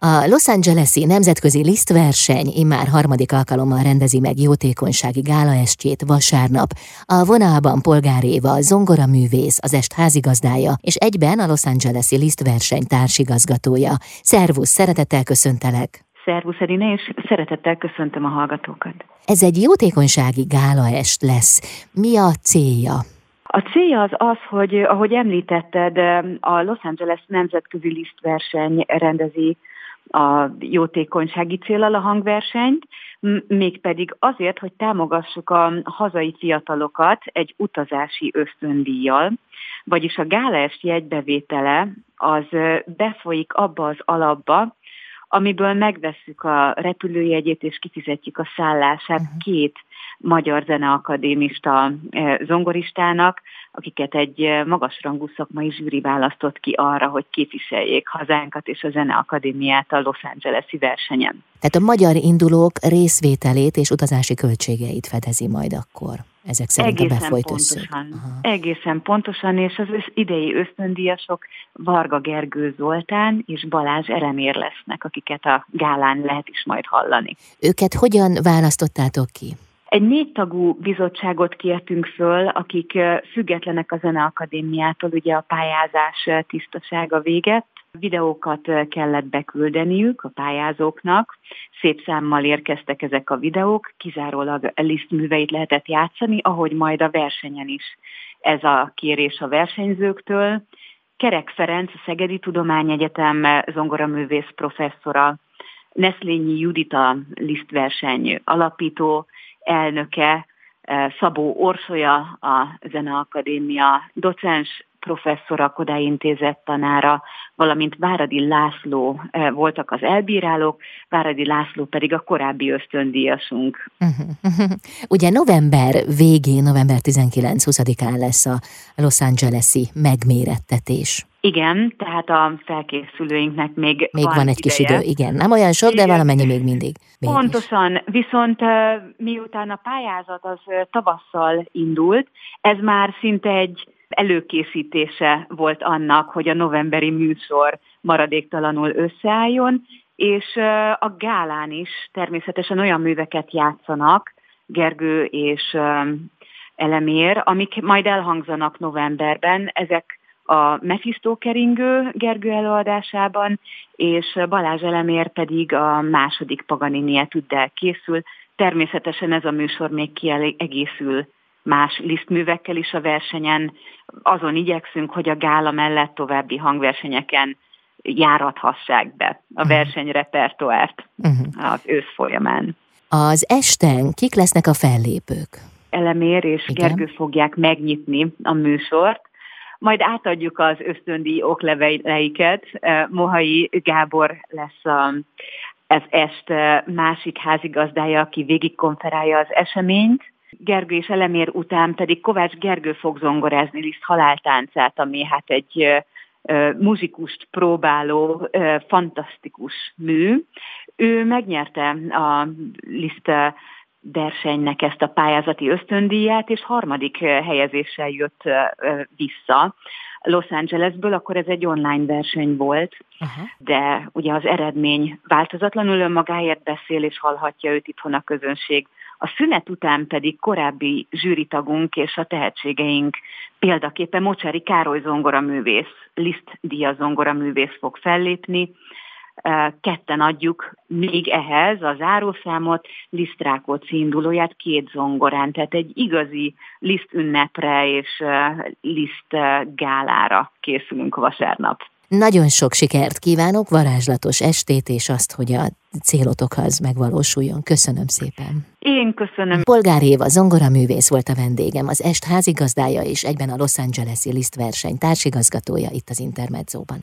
A Los Angeles-i Nemzetközi Lisztverseny immár harmadik alkalommal rendezi meg jótékonysági gálaestjét vasárnap. A vonalban Polgár Éva, zongoraművész, az est házigazdája, és egyben a Los Angeles-i Lisztverseny társigazgatója. Szervusz, szeretettel köszöntelek! Szervusz Erine, és szeretettel köszöntöm a hallgatókat. Ez egy jótékonysági gálaest lesz. Mi a célja? A célja az az, hogy ahogy említetted, a Los Angeles Nemzetközi Lisztverseny rendezi a jótékonysági célal a hangversenyt, mégpedig azért, hogy támogassuk a hazai fiatalokat egy utazási ösztöndíjjal, vagyis a gálaest jegybevétele az befolyik abba az alapba, amiből megvesszük a repülőjegyét és kifizetjük a szállását uh-huh. két magyar zeneakadémista zongoristának, akiket egy magasrangú szakmai zsűri választott ki arra, hogy képviseljék hazánkat és a Zeneakadémiát a Los Angeles-i versenyen. Tehát a magyar indulók részvételét és utazási költségeit fedezi majd akkor ezek szerint egészen a befolyt pontosan, Egészen pontosan, és az idei ösztöndíjasok Varga Gergő Zoltán és Balázs Elemér lesznek, akiket a gálán lehet is majd hallani. Őket hogyan választottátok ki? Egy négy tagú bizottságot kértünk föl, akik függetlenek a Zeneakadémiától, ugye a pályázás tisztasága véget. Videókat kellett beküldeniük a pályázóknak, szép számmal érkeztek ezek a videók, kizárólag Liszt műveit lehetett játszani, ahogy majd a versenyen is. Ez a kérés a versenyzőktől. Kerek Ferenc, a Szegedi Tudományegyetem zongoraművész professzora, Neszlényi Judita Liszt verseny alapító, elnöke, eh, Szabó Orsolya, a Zeneakadémia docens professzora, Kodály intézet tanára, valamint Váradi László eh, voltak az elbírálók, Váradi László pedig a korábbi ösztöndíjasunk. Ugye november végén, november 19-20-án lesz a Los Angeles-i megmérettetés. Igen, tehát a felkészülőinknek még Még van, van egy ideje. kis idő, igen. Nem olyan sok, igen. de valamennyi még mindig. Mégis. Pontosan, viszont miután a pályázat az tavasszal indult, ez már szinte egy előkészítése volt annak, hogy a novemberi műsor maradéktalanul összeálljon, és a gálán is természetesen olyan műveket játszanak, Gergő és Elemér, amik majd elhangzanak novemberben. Ezek a Mephisto keringő Gergő előadásában, és Balázs Elemér pedig a második Paganini etüddel készül. Természetesen ez a műsor még kiegészül más lisztművekkel is a versenyen. Azon igyekszünk, hogy a gála mellett további hangversenyeken járathassák be a mhm. versenyrepertoárt uh-huh. az ősz folyamán. Az esten kik lesznek a fellépők? Elemér és Igen. Gergő fogják megnyitni a műsort, majd átadjuk az ösztöndi okleveleiket. Mohai Gábor lesz a, az est másik házigazdája, aki végigkonferálja az eseményt. Gergő és Elemér után pedig Kovács Gergő fog zongorázni Liszt haláltáncát, ami hát egy muzsikust próbáló, fantasztikus mű. Ő megnyerte a Liszt versenynek ezt a pályázati ösztöndíját, és harmadik helyezéssel jött vissza. Los Angelesből, akkor ez egy online verseny volt, uh-huh. de ugye az eredmény változatlanul önmagáért beszél, és hallhatja őt itthon a közönség. A szünet után pedig korábbi zsűritagunk és a tehetségeink példaképpen Mocsári Károly zongoraművész, Liszt Díaz zongoraművész fog fellépni, ketten adjuk még ehhez az árószámot, Liszt Rákóczi indulóját két zongorán, tehát egy igazi Liszt ünnepre és Liszt gálára készülünk vasárnap. Nagyon sok sikert kívánok, varázslatos estét, és azt, hogy a célotokhoz megvalósuljon. Köszönöm szépen. Én köszönöm. Polgár Éva zongoraművész volt a vendégem, az est házigazdája és egyben a Los Angeles-i Liszt verseny társigazgatója itt az Intermedzóban.